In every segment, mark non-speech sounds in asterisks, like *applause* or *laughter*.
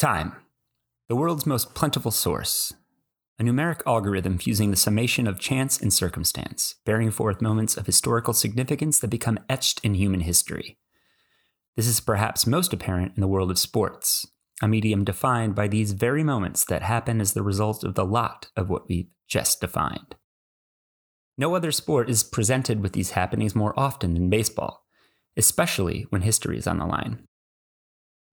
Time, the world's most plentiful source. A numeric algorithm fusing the summation of chance and circumstance, bearing forth moments of historical significance that become etched in human history. This is perhaps most apparent in the world of sports, a medium defined by these very moments that happen as the result of the lot of what we've just defined. No other sport is presented with these happenings more often than baseball, especially when history is on the line.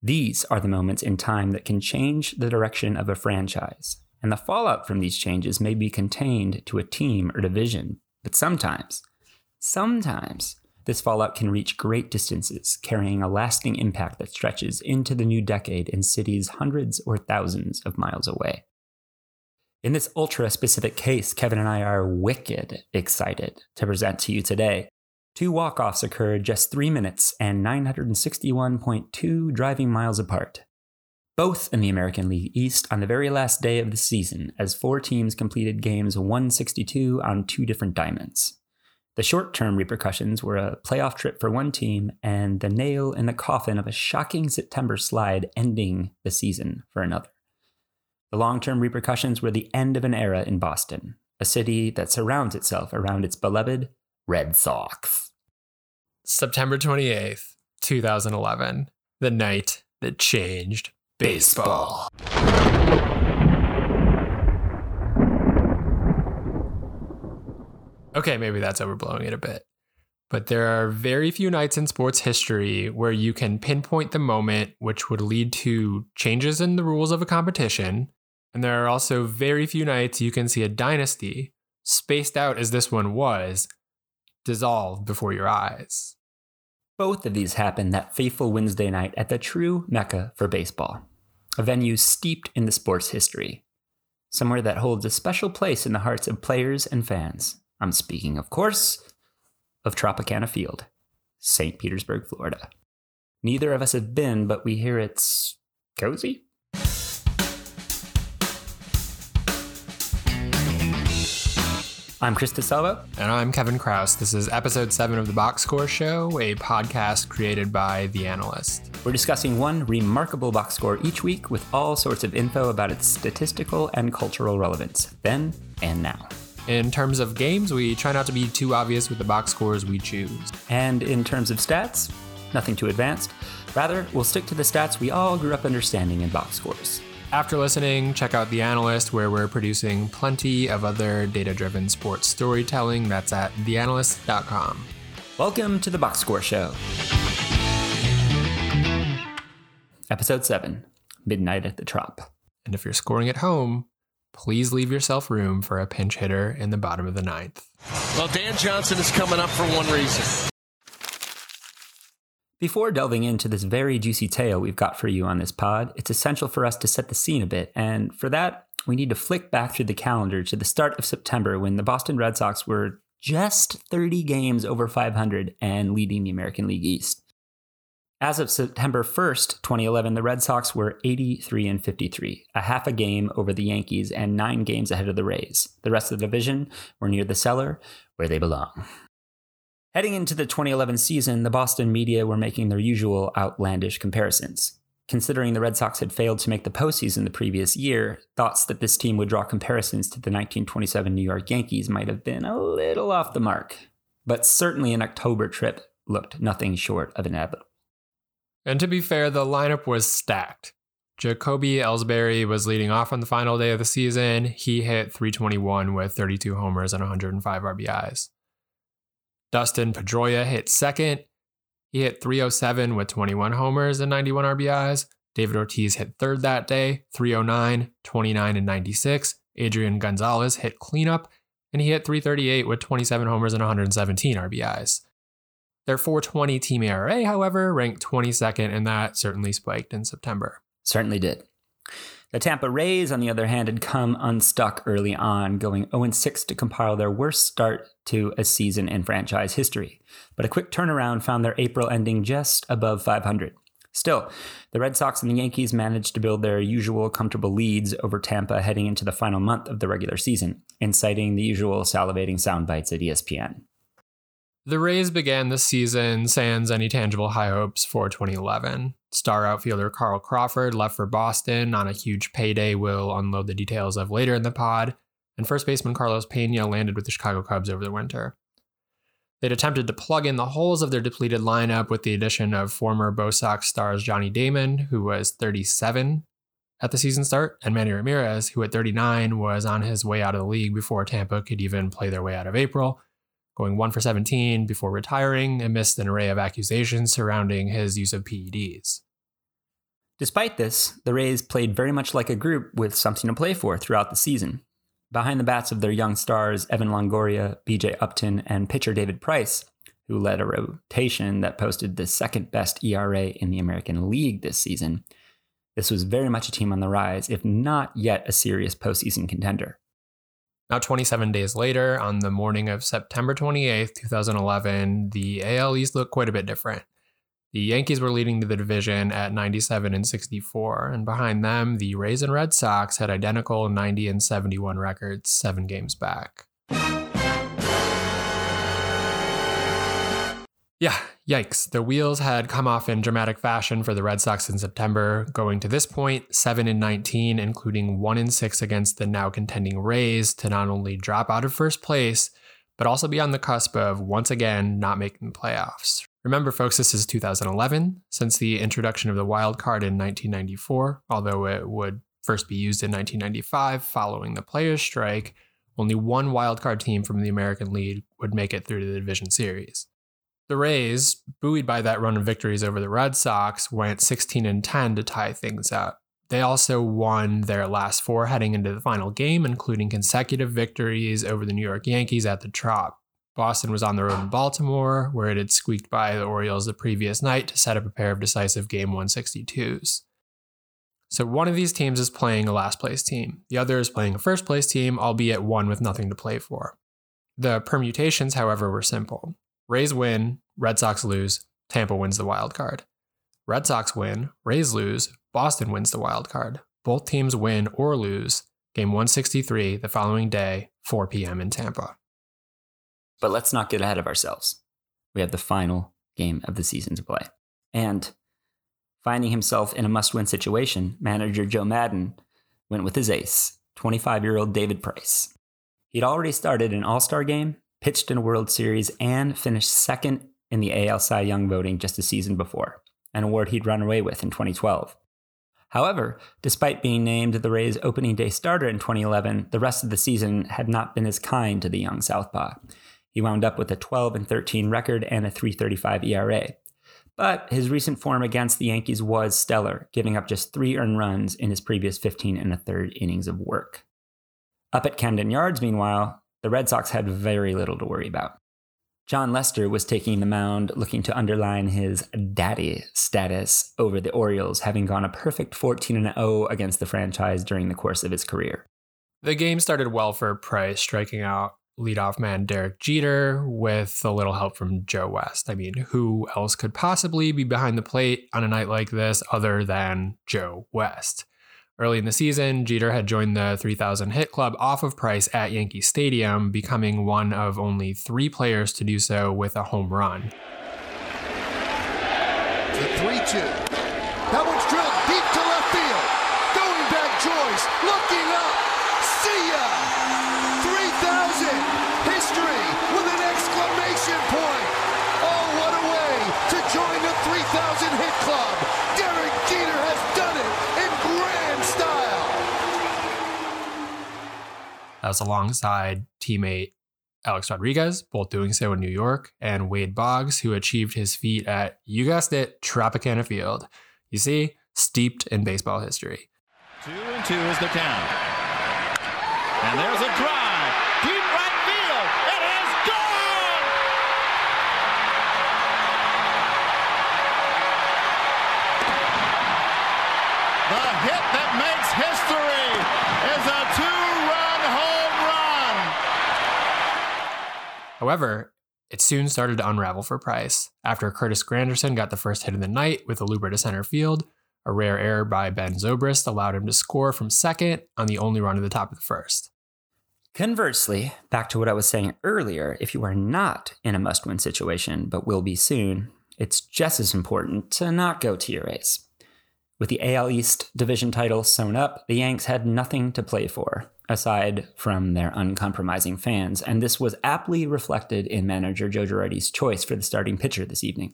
These are the moments in time that can change the direction of a franchise, and the fallout from these changes may be contained to a team or division, but sometimes, sometimes, this fallout can reach great distances, carrying a lasting impact that stretches into the new decade in cities hundreds or thousands of miles away. In this ultra specific case, Kevin and I are wicked excited to present to you today. Two walk offs occurred just three minutes and 961.2 driving miles apart. Both in the American League East on the very last day of the season, as four teams completed games 162 on two different diamonds. The short term repercussions were a playoff trip for one team and the nail in the coffin of a shocking September slide ending the season for another. The long term repercussions were the end of an era in Boston, a city that surrounds itself around its beloved Red Sox. September 28th, 2011, the night that changed baseball. Okay, maybe that's overblowing it a bit. But there are very few nights in sports history where you can pinpoint the moment which would lead to changes in the rules of a competition. And there are also very few nights you can see a dynasty, spaced out as this one was, dissolve before your eyes. Both of these happened that fateful Wednesday night at the true mecca for baseball, a venue steeped in the sport's history, somewhere that holds a special place in the hearts of players and fans. I'm speaking, of course, of Tropicana Field, St. Petersburg, Florida. Neither of us have been, but we hear it's cozy. I'm Chris DeSalvo. And I'm Kevin Chroust. This is episode seven of the Box Score Show, a podcast created by The Analyst. We're discussing one remarkable box score each week with all sorts of info about its statistical and cultural relevance, then and now. In terms of games, we try not to be too obvious with the box scores we choose. And in terms of stats, nothing too advanced. Rather, we'll stick to the stats we all grew up understanding in box scores. After listening, check out The Analyst, where we're producing plenty of other data driven sports storytelling. That's at theanalyst.com. Welcome to the Box Score Show. Episode 7 Midnight at the Trop. And if you're scoring at home, please leave yourself room for a pinch hitter in the bottom of the ninth. Well, Dan Johnson is coming up for one reason. Before delving into this very juicy tale we've got for you on this pod, it's essential for us to set the scene a bit. And for that, we need to flick back through the calendar to the start of September when the Boston Red Sox were just 30 games over 500 and leading the American League East. As of September 1st, 2011, the Red Sox were 83 and 53, a half a game over the Yankees and nine games ahead of the Rays. The rest of the division were near the cellar, where they belong. Heading into the 2011 season, the Boston media were making their usual outlandish comparisons. Considering the Red Sox had failed to make the postseason the previous year, thoughts that this team would draw comparisons to the 1927 New York Yankees might have been a little off the mark. But certainly an October trip looked nothing short of inevitable. And to be fair, the lineup was stacked. Jacoby Ellsbury was leading off on the final day of the season. He hit 321 with 32 homers and 105 RBIs. Dustin Pedroia hit second. He hit 307 with 21 homers and 91 RBIs. David Ortiz hit third that day, 309, 29, and 96. Adrian Gonzalez hit cleanup, and he hit 338 with 27 homers and 117 RBIs. Their 420 team ERA, however, ranked 22nd, and that certainly spiked in September. Certainly did. The Tampa Rays, on the other hand, had come unstuck early on, going 0 6 to compile their worst start to a season in franchise history. But a quick turnaround found their April ending just above 500. Still, the Red Sox and the Yankees managed to build their usual comfortable leads over Tampa heading into the final month of the regular season, inciting the usual salivating sound bites at ESPN. The Rays began the season sans any tangible high hopes for 2011. Star outfielder Carl Crawford left for Boston on a huge payday we'll unload the details of later in the pod, and first baseman Carlos Pena landed with the Chicago Cubs over the winter. They'd attempted to plug in the holes of their depleted lineup with the addition of former Bo Sox stars Johnny Damon, who was 37 at the season start, and Manny Ramirez, who at 39 was on his way out of the league before Tampa could even play their way out of April, going 1 for 17 before retiring amidst an array of accusations surrounding his use of PEDs. Despite this, the Rays played very much like a group with something to play for throughout the season. Behind the bats of their young stars, Evan Longoria, BJ Upton, and pitcher David Price, who led a rotation that posted the second best ERA in the American League this season, this was very much a team on the rise, if not yet a serious postseason contender. Now, 27 days later, on the morning of September 28th, 2011, the AL East looked quite a bit different. The Yankees were leading the division at 97 and 64, and behind them, the Rays and Red Sox had identical 90 and 71 records, seven games back. Yeah, yikes. The wheels had come off in dramatic fashion for the Red Sox in September, going to this point 7 and 19, including 1 and 6 against the now contending Rays to not only drop out of first place, but also be on the cusp of once again not making the playoffs. Remember, folks, this is 2011. Since the introduction of the wild card in 1994, although it would first be used in 1995 following the players' strike, only one wild card team from the American League would make it through to the division series. The Rays, buoyed by that run of victories over the Red Sox, went 16 and 10 to tie things up. They also won their last four heading into the final game, including consecutive victories over the New York Yankees at the Trop. Boston was on the road in Baltimore, where it had squeaked by the Orioles the previous night to set up a pair of decisive Game 162s. So one of these teams is playing a last place team. The other is playing a first place team, albeit one with nothing to play for. The permutations, however, were simple. Rays win, Red Sox lose, Tampa wins the wild card. Red Sox win, Rays lose, Boston wins the wild card. Both teams win or lose. Game 163 the following day, 4 p.m. in Tampa. But let's not get ahead of ourselves. We have the final game of the season to play. And finding himself in a must win situation, manager Joe Maddon went with his ace, 25 year old David Price. He'd already started an All Star game pitched in a World Series, and finished second in the AL Cy Young voting just a season before, an award he'd run away with in 2012. However, despite being named the Rays' opening day starter in 2011, the rest of the season had not been as kind to the young Southpaw. He wound up with a 12 and 13 record and a 335 ERA. But his recent form against the Yankees was stellar, giving up just three earned runs in his previous 15 and a third innings of work. Up at Camden Yards, meanwhile, the Red Sox had very little to worry about. Jon Lester was taking the mound, looking to underline his daddy status over the Orioles, having gone a perfect 14 0 against the franchise during the course of his career. The game started well for Price, striking out leadoff man Derek Jeter with a little help from Joe West. I mean, who else could possibly be behind the plate on a night like this other than Joe West? Early in the season, Jeter had joined the 3,000 hit club off of Price at Yankee Stadium, becoming one of only three players to do so with a home run. The 3 2. That one's drilled deep to left field. Going back, Joyce. Looking up. See ya! 3,000. History with an exclamation point. Oh, what a way to join the 3,000 hit club. Derek Jeter has done it in grand style. Was alongside teammate Alex Rodriguez, both doing so in New York, and Wade Boggs, who achieved his feat at, you guessed it, Tropicana Field. You see, steeped in baseball history. Two and two is the count. And there's a drive. However, it soon started to unravel for Price. After Curtis Granderson got the first hit of the night with a looper to center field, a rare error by Ben Zobrist allowed him to score from second on the only run at the top of the first. Conversely, back to what I was saying earlier, if you are not in a must win situation, but will be soon, it's just as important to not go to your A's. With the AL East division title sewn up, the Yanks had nothing to play for, aside from their uncompromising fans, and this was aptly reflected in manager Joe Girardi's choice for the starting pitcher this evening.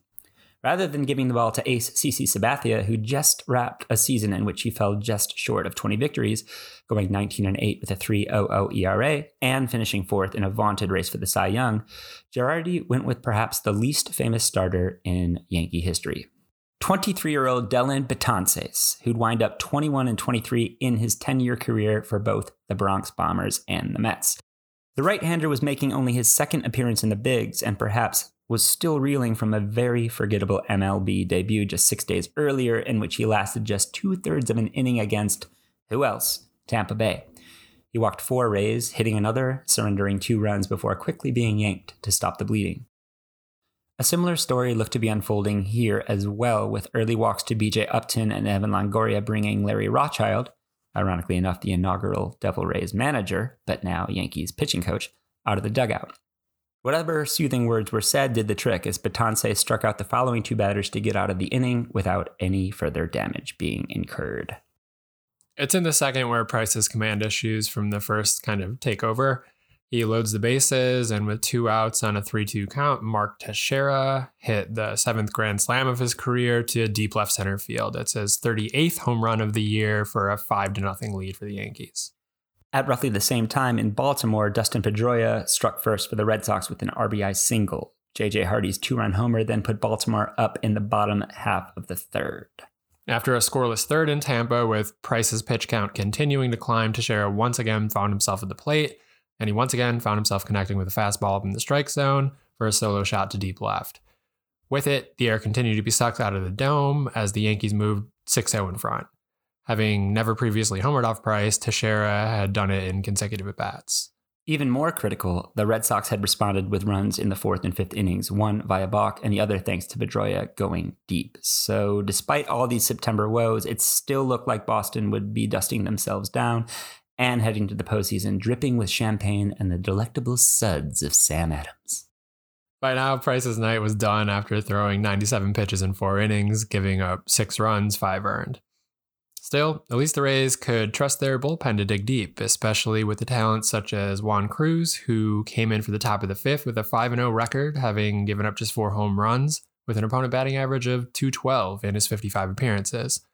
Rather than giving the ball to ace CC Sabathia, who just wrapped a season in which he fell just short of 20 victories, going 19 and 8 with a 3.00 ERA and finishing fourth in a vaunted race for the Cy Young, Girardi went with perhaps the least famous starter in Yankee history. 23 year old Dellin Betances, who'd wind up 21 and 23 in his 10 year career for both the Bronx Bombers and the Mets. The right hander was making only his second appearance in the Bigs and perhaps was still reeling from a very forgettable MLB debut just six days earlier, in which he lasted just two thirds of an inning against who else? Tampa Bay. He walked four Rays, hitting another, surrendering two runs before quickly being yanked to stop the bleeding. A similar story looked to be unfolding here as well, with early walks to BJ Upton and Evan Longoria bringing Larry Rothschild, ironically enough, the inaugural Devil Rays manager, but now Yankees pitching coach, out of the dugout. Whatever soothing words were said did the trick as Betances struck out the following two batters to get out of the inning without any further damage being incurred. It's in the second where Price's command issues from the first kind of take over. He loads the bases, and with two outs on a 3 2 count, Mark Teixeira hit the seventh grand slam of his career to deep left center field. It's his 38th home run of the year for a 5 0 lead for the Yankees. At roughly the same time in Baltimore, Dustin Pedroia struck first for the Red Sox with an RBI single. JJ Hardy's two run homer then put Baltimore up in the bottom half of the third. After a scoreless third in Tampa, with Price's pitch count continuing to climb, Teixeira once again found himself at the plate, and he once again found himself connecting with a fastball in the strike zone for a solo shot to deep left. With it, the air continued to be sucked out of the dome as the Yankees moved 6 0 in front. Having never previously homered off Price, Teixeira had done it in consecutive at bats. Even more critical, the Red Sox had responded with runs in the fourth and fifth innings, one via balk and the other thanks to Pedroia going deep. So, despite all these September woes, it still looked like Boston would be dusting themselves down and heading to the postseason dripping with champagne and the delectable suds of Sam Adams. By now, Price's night was done after throwing 97 pitches in four innings, giving up six runs, five earned. Still, at least the Rays could trust their bullpen to dig deep, especially with the talents such as Juan Cruz, who came in for the top of the fifth with a 5 0 record, having given up just four home runs, with an opponent batting average of 212 in his 55 appearances.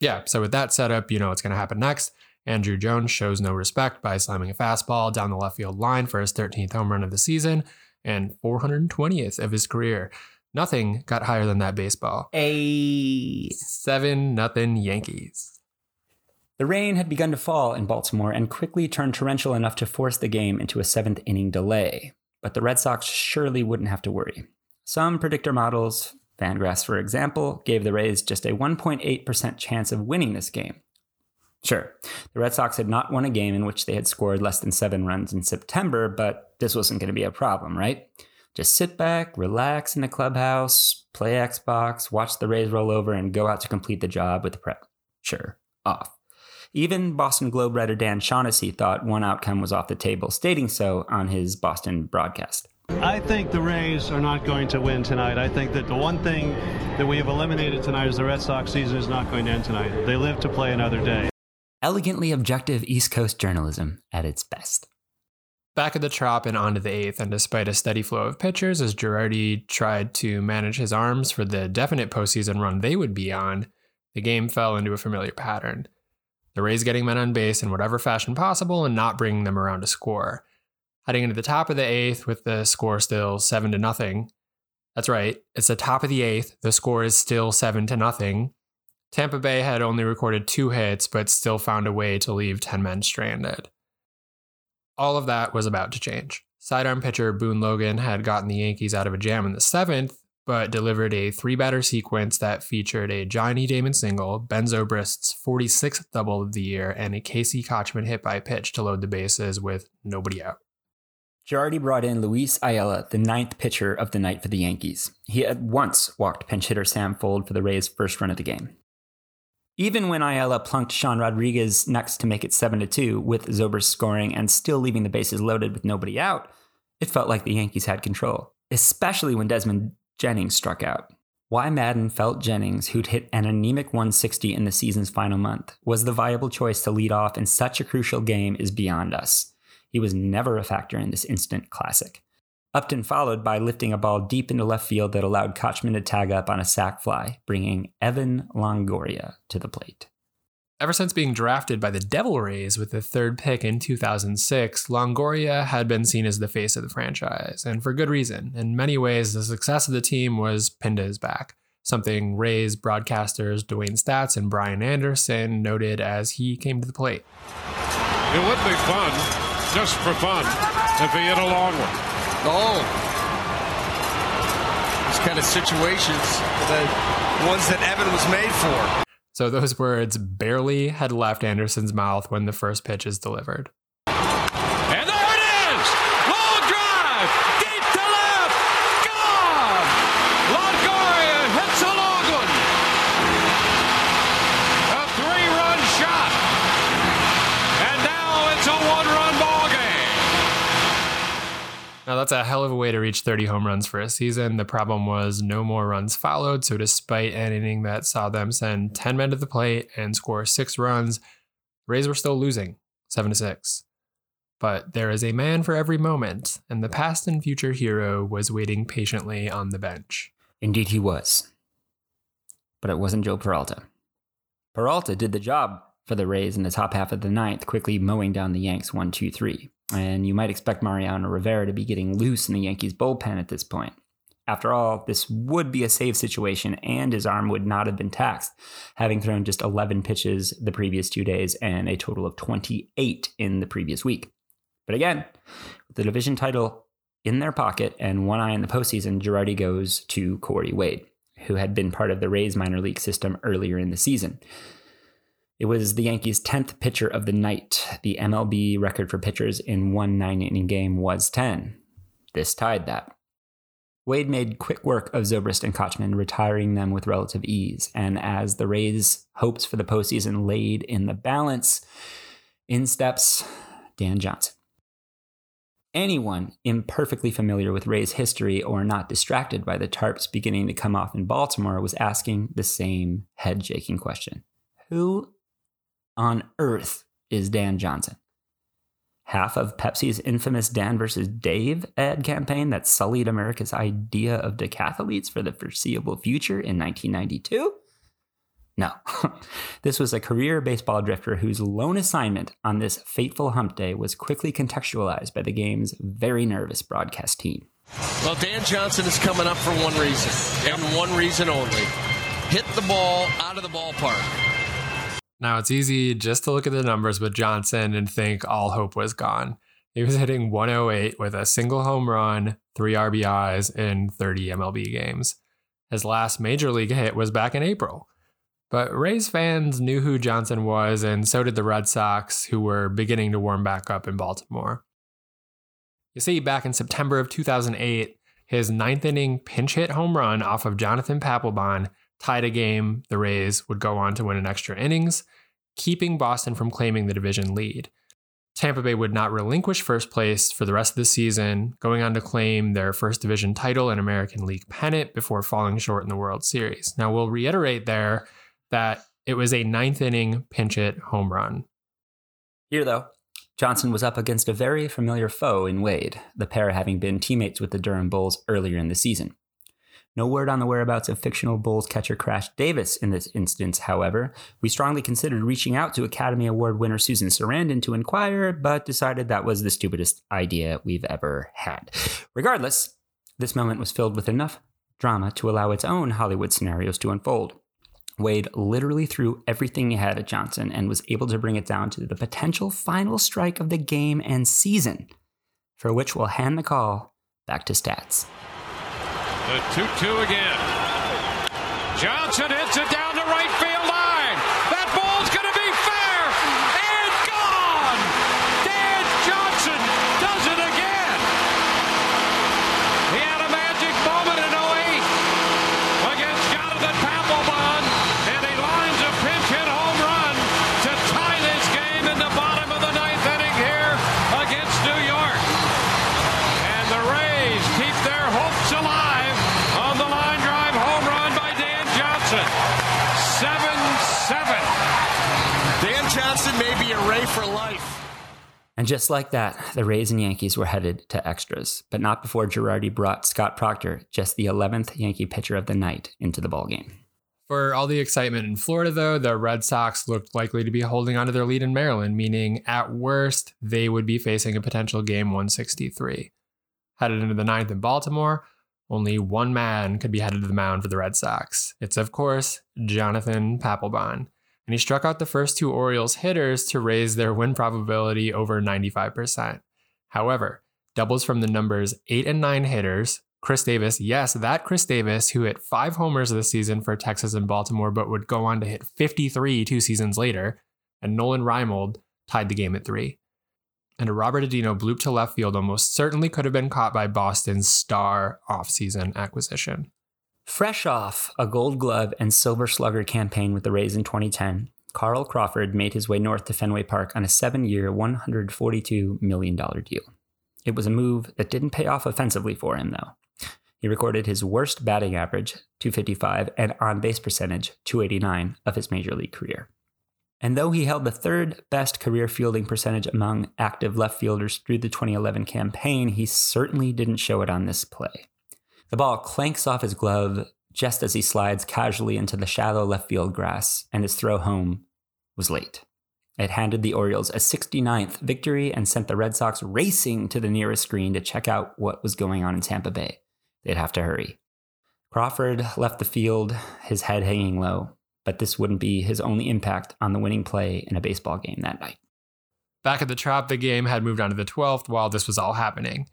Yeah, so with that setup, you know what's going to happen next. Andruw Jones shows no respect by slamming a fastball down the left field line for his 13th home run of the season and 420th of his career. Nothing got higher than that baseball. A seven nothing Yankees. The rain had begun to fall in Baltimore and quickly turned torrential enough to force the game into a seventh inning delay. But the Red Sox surely wouldn't have to worry. Some predictor models, Fangraphs for example, gave the Rays just a 1.8% chance of winning this game. Sure, the Red Sox had not won a game in which they had scored less than seven runs in September, but this wasn't going to be a problem, right? Just sit back, relax in the clubhouse, play Xbox, watch the Rays roll over, and go out to complete the job with the prep. Sure, off. Even Boston Globe writer Dan Shaughnessy thought one outcome was off the table, stating so on his Boston broadcast. I think the Rays are not going to win tonight. I think that the one thing that we have eliminated tonight is the Red Sox season is not going to end tonight. They live to play another day. Elegantly objective East Coast journalism at its best. Back at the Trop and onto the eighth, and despite a steady flow of pitchers, as Girardi tried to manage his arms for the definite postseason run they would be on, the game fell into a familiar pattern. The Rays getting men on base in whatever fashion possible and not bringing them around to score. Heading into the top of the eighth with the score still seven to nothing. That's right, it's the top of the eighth. The score is still seven to nothing. Tampa Bay had only recorded two hits, but still found a way to leave 10 men stranded. All of that was about to change. Sidearm pitcher Boone Logan had gotten the Yankees out of a jam in the seventh, but delivered a three batter sequence that featured a Johnny Damon single, Ben Zobrist's 46th double of the year, and a Casey Kotchman hit by pitch to load the bases with nobody out. Girardi brought in Luis Ayala, the ninth pitcher of the night for the Yankees. He at once walked pinch hitter Sam Fuld for the Rays' first run of the game. Even when Ayala plunked Sean Rodriguez next to make it 7 2, with Zobrist scoring and still leaving the bases loaded with nobody out, it felt like the Yankees had control, especially when Desmond Jennings struck out. Why Maddon felt Jennings, who'd hit an anemic 160 in the season's final month, was the viable choice to lead off in such a crucial game is beyond us. He was never a factor in this instant classic. Upton followed by lifting a ball deep into left field that allowed Kotchman to tag up on a sac fly, bringing Evan Longoria to the plate. Ever since being drafted by the Devil Rays with the third pick in 2006, Longoria had been seen as the face of the franchise, and for good reason. In many ways, the success of the team was pinned to his back, something Rays broadcasters Dewayne Staats and Brian Anderson noted as he came to the plate. It would be fun, just for fun, if he hit a long one. Oh. These kind of situations, the ones that Evan was made for. So those words barely had left Anderson's mouth when the first pitch is delivered. And there it is! Long drive! Deep to left! Gone! Longoria hits a long one! A three-run shot! And now it's a one-run ball game! Now, that's a hell of a way to reach 30 home runs for a season. The problem was no more runs followed. So, despite an inning that saw them send 10 men to the plate and score six runs, Rays were still losing 7 to 6. But there is a man for every moment, and the past and future hero was waiting patiently on the bench. Indeed, he was. But it wasn't Joel Peralta. Peralta did the job for the Rays in the top half of the ninth, quickly mowing down the Yanks 1 2 3. And you might expect Mariano Rivera to be getting loose in the Yankees' bullpen at this point. After all, this would be a save situation, and his arm would not have been taxed, having thrown just 11 pitches the previous two days and a total of 28 in the previous week. But again, with the division title in their pocket and one eye in the postseason, Girardi goes to Cory Wade, who had been part of the Rays minor league system earlier in the season. It was the Yankees' 10th pitcher of the night. The MLB record for pitchers in one nine inning game was 10. This tied that. Wade made quick work of Zobrist and Kotchman, retiring them with relative ease. And as the Rays' hopes for the postseason laid in the balance, in steps Dan Johnson. Anyone imperfectly familiar with Rays history or not distracted by the tarps beginning to come off in Baltimore was asking the same head shaking question Who on earth is Dan Johnson? Half of Pepsi's infamous Dan versus Dave ad campaign that sullied America's idea of decathletes for the foreseeable future in 1992? No. *laughs* this was a career baseball drifter whose lone assignment on this fateful hump day was quickly contextualized by the game's very nervous broadcast team. Well, Dan Johnson is coming up for one reason, and one reason only. Hit the ball out of the ballpark. Now, it's easy just to look at the numbers with Johnson and think all hope was gone. He was hitting 108 with a single home run, three RBIs in 30 MLB games. His last major league hit was back in April. But Rays fans knew who Johnson was, and so did the Red Sox, who were beginning to warm back up in Baltimore. You see, back in September of 2008, his ninth inning pinch hit home run off of Jonathan Papelbon tied a game the Rays would go on to win in extra innings, keeping Boston from claiming the division lead. Tampa Bay would not relinquish first place for the rest of the season, going on to claim their first division title and American League pennant before falling short in the World Series. Now, we'll reiterate there that it was a ninth inning pinch hit home run. Here, though, Johnson was up against a very familiar foe in Wade, the pair having been teammates with the Durham Bulls earlier in the season. No word on the whereabouts of fictional Bulls catcher Crash Davis in this instance, however. We strongly considered reaching out to Academy Award winner Susan Sarandon to inquire, but decided that was the stupidest idea we've ever had. Regardless, this moment was filled with enough drama to allow its own Hollywood scenarios to unfold. Wade literally threw everything he had at Johnson and was able to bring it down to the potential final strike of the game and season, for which we'll hand the call back to Staats. The 2-2 again. Johnson hits it down the right field And just like that, the Rays and Yankees were headed to extras, but not before Girardi brought Scott Proctor, just the 11th Yankee pitcher of the night, into the ballgame. For all the excitement in Florida, though, the Red Sox looked likely to be holding onto their lead in Maryland, meaning at worst, they would be facing a potential game 163. Headed into the ninth in Baltimore, only one man could be headed to the mound for the Red Sox. It's, of course, Jonathan Papelbon and he struck out the first two Orioles hitters to raise their win probability over 95%. However, doubles from the numbers 8 and 9 hitters, Chris Davis, yes, that Chris Davis, who hit five homers this season for Texas and Baltimore, but would go on to hit 53 two seasons later, and Nolan Reimold tied the game at three. And a Robert Andino bloop to left field almost certainly could have been caught by Boston's star offseason acquisition. Fresh off a Gold Glove and Silver Slugger campaign with the Rays in 2010, Carl Crawford made his way north to Fenway Park on a seven year, $142 million deal. It was a move that didn't pay off offensively for him, though. He recorded his worst batting average, 255, and on base percentage, 289, of his major league career. And though he held the third best career fielding percentage among active left fielders through the 2011 campaign, he certainly didn't show it on this play. The ball clanks off his glove just as he slides casually into the shallow left field grass, and his throw home was late. It handed the Orioles a 69th victory and sent the Red Sox racing to the nearest screen to check out what was going on in Tampa Bay. They'd have to hurry. Crawford left the field, his head hanging low, but this wouldn't be his only impact on the winning play in a baseball game that night. Back at the Trop, the game had moved on to the 12th while this was all happening.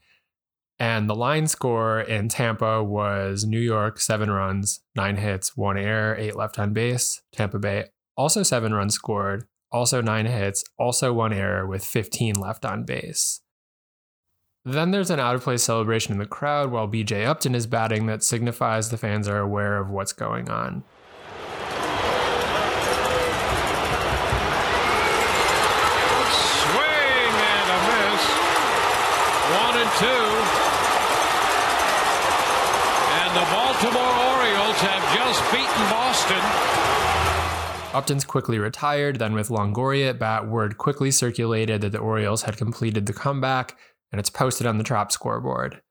And the line score in Tampa was New York, seven runs, nine hits, one error, eight left on base. Tampa Bay, also seven runs scored, also nine hits, also one error with 15 left on base. Then there's an out of place celebration in the crowd while BJ Upton is batting that signifies the fans are aware of what's going on. Swing and a miss. One and two. And the Baltimore Orioles have just beaten Boston. Upton's quickly retired, then with Longoria at bat, word quickly circulated that the Orioles had completed the comeback, and it's posted on the Trop scoreboard.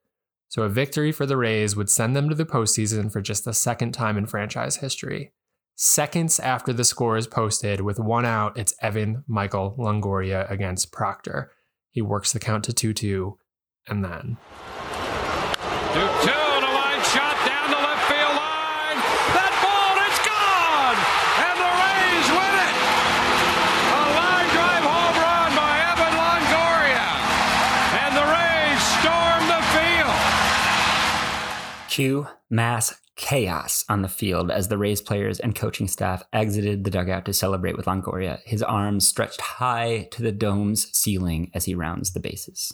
So a victory for the Rays would send them to the postseason for just the second time in franchise history. Seconds after the score is posted, with one out, it's Evan Michael Longoria against Proctor. He works the count to 2 2, and then. 2 2 Cue mass chaos on the field as the Rays players and coaching staff exited the dugout to celebrate with Longoria, his arms stretched high to the dome's ceiling as he rounds the bases.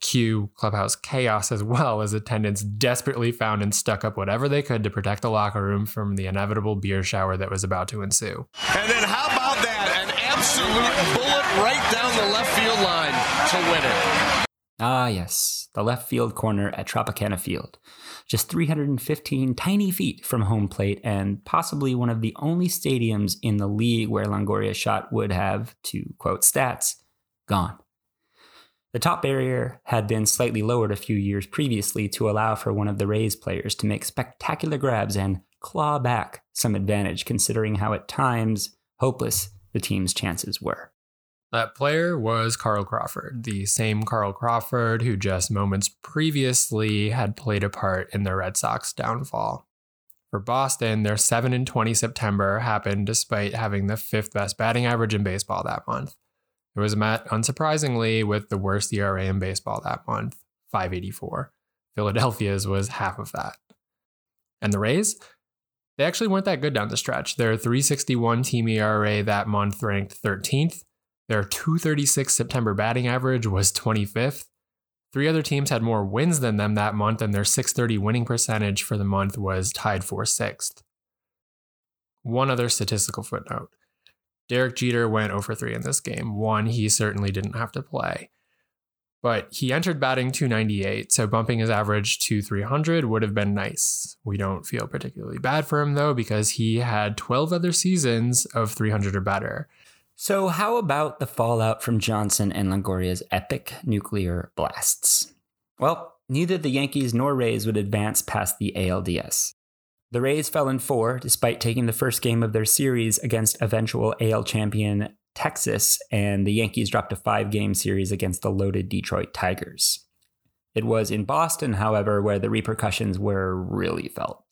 Cue clubhouse chaos as well as attendants desperately found and stuck up whatever they could to protect the locker room from the inevitable beer shower that was about to ensue. And then how about that? An absolute bullet right down the left field line to win it. Ah, yes, the left field corner at Tropicana Field. Just 315 tiny feet from home plate, and possibly one of the only stadiums in the league where Longoria's shot would have, to quote Staats, gone. The top barrier had been slightly lowered a few years previously to allow for one of the Rays players to make spectacular grabs and claw back some advantage, considering how at times hopeless the team's chances were. That player was Carl Crawford, the same Carl Crawford who just moments previously had played a part in the Red Sox downfall. For Boston, their 7 and 20 September happened despite having the fifth best batting average in baseball that month. It was met, unsurprisingly, with the worst ERA in baseball that month, 584. Philadelphia's was half of that. And the Rays? They actually weren't that good down the stretch. Their 361 team ERA that month ranked 13th. Their 236 September batting average was 25th. Three other teams had more wins than them that month, and their 630 winning percentage for the month was tied for sixth. One other statistical footnote Derek Jeter went oh over 3 in this game. One, he certainly didn't have to play. but he entered batting 298, so bumping his average to 300 would have been nice. We don't feel particularly bad for him though, because he had 12 other seasons of 300 or better. So, how about the fallout from Johnson and Longoria's epic nuclear blasts? Well, neither the Yankees nor Rays would advance past the ALDS. The Rays fell in four despite taking the first game of their series against eventual AL champion Texas, and the Yankees dropped a five game series against the loaded Detroit Tigers. It was in Boston, however, where the repercussions were really felt.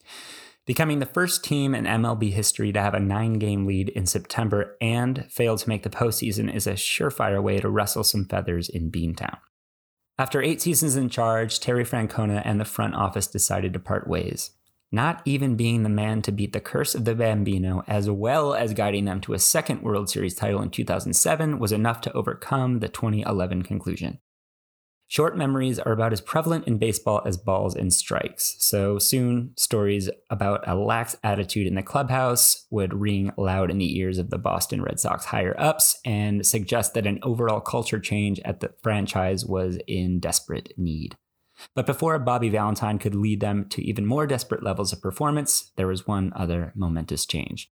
Becoming the first team in MLB history to have a nine game lead in September and fail to make the postseason is a surefire way to rustle some feathers in Beantown. After eight seasons in charge, Terry Francona and the front office decided to part ways not even being the man to beat the curse of the Bambino, as well as guiding them to a second World Series title in 2007, was enough to overcome the 2011 conclusion. Short memories are about as prevalent in baseball as balls and strikes, so soon stories about a lax attitude in the clubhouse would ring loud in the ears of the Boston Red Sox higher ups and suggest that an overall culture change at the franchise was in desperate need. But before Bobby Valentine could lead them to even more desperate levels of performance, there was one other momentous change.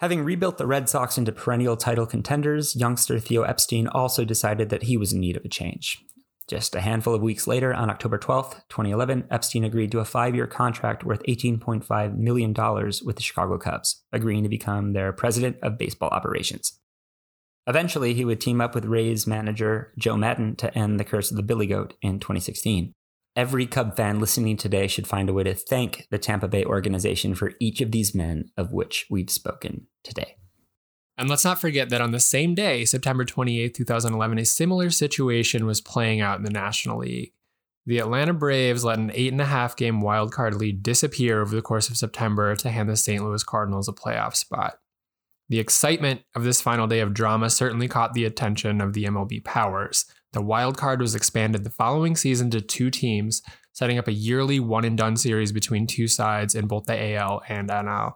Having rebuilt the Red Sox into perennial title contenders, youngster Theo Epstein also decided that he was in need of a change. Just a handful of weeks later, on October 12, 2011, Epstein agreed to a five year contract worth $18.5 million with the Chicago Cubs, agreeing to become their president of baseball operations. Eventually, he would team up with Rays manager Joe Maddon to end the curse of the Billy Goat in 2016. Every Cub fan listening today should find a way to thank the Tampa Bay organization for each of these men of which we've spoken today. And let's not forget that on the same day, September 28, 2011, a similar situation was playing out in the National League. The Atlanta Braves let an eight and a half game wildcard lead disappear over the course of September to hand the St. Louis Cardinals a playoff spot. The excitement of this final day of drama certainly caught the attention of the MLB powers. The wild card was expanded the following season to two teams, setting up a yearly one and done series between two sides in both the AL and NL.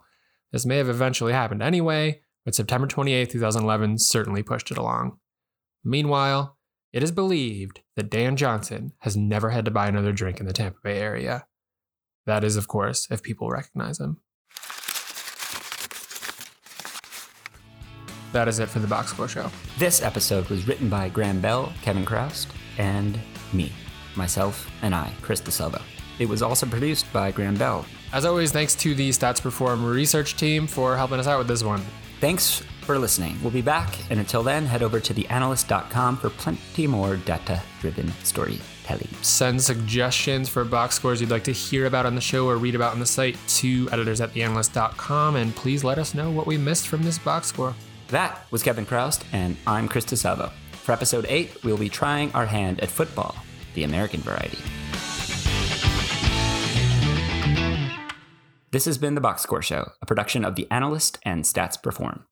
This may have eventually happened anyway, but September 28, 2011 certainly pushed it along. Meanwhile, it is believed that Dan Johnson has never had to buy another drink in the Tampa Bay area. That is, of course, if people recognize him. that is it for the Box Score Show. This episode was written by Graham Bell, Kevin Chroust, and me, myself, and I, Chris DeSalvo. It was also produced by Graham Bell. As always, thanks to the Stats Perform research team for helping us out with this one. Thanks for listening. We'll be back, and until then, head over to theanalyst.com for plenty more data driven storytelling. Send suggestions for box scores you'd like to hear about on the show or read about on the site to editors at theanalyst.com, and please let us know what we missed from this box score. That was Kevin Chroust, and I'm Chris DeSalvo. For episode 8, we'll be trying our hand at football, the American variety. This has been The Box Score Show, a production of The Analyst and Stats Perform.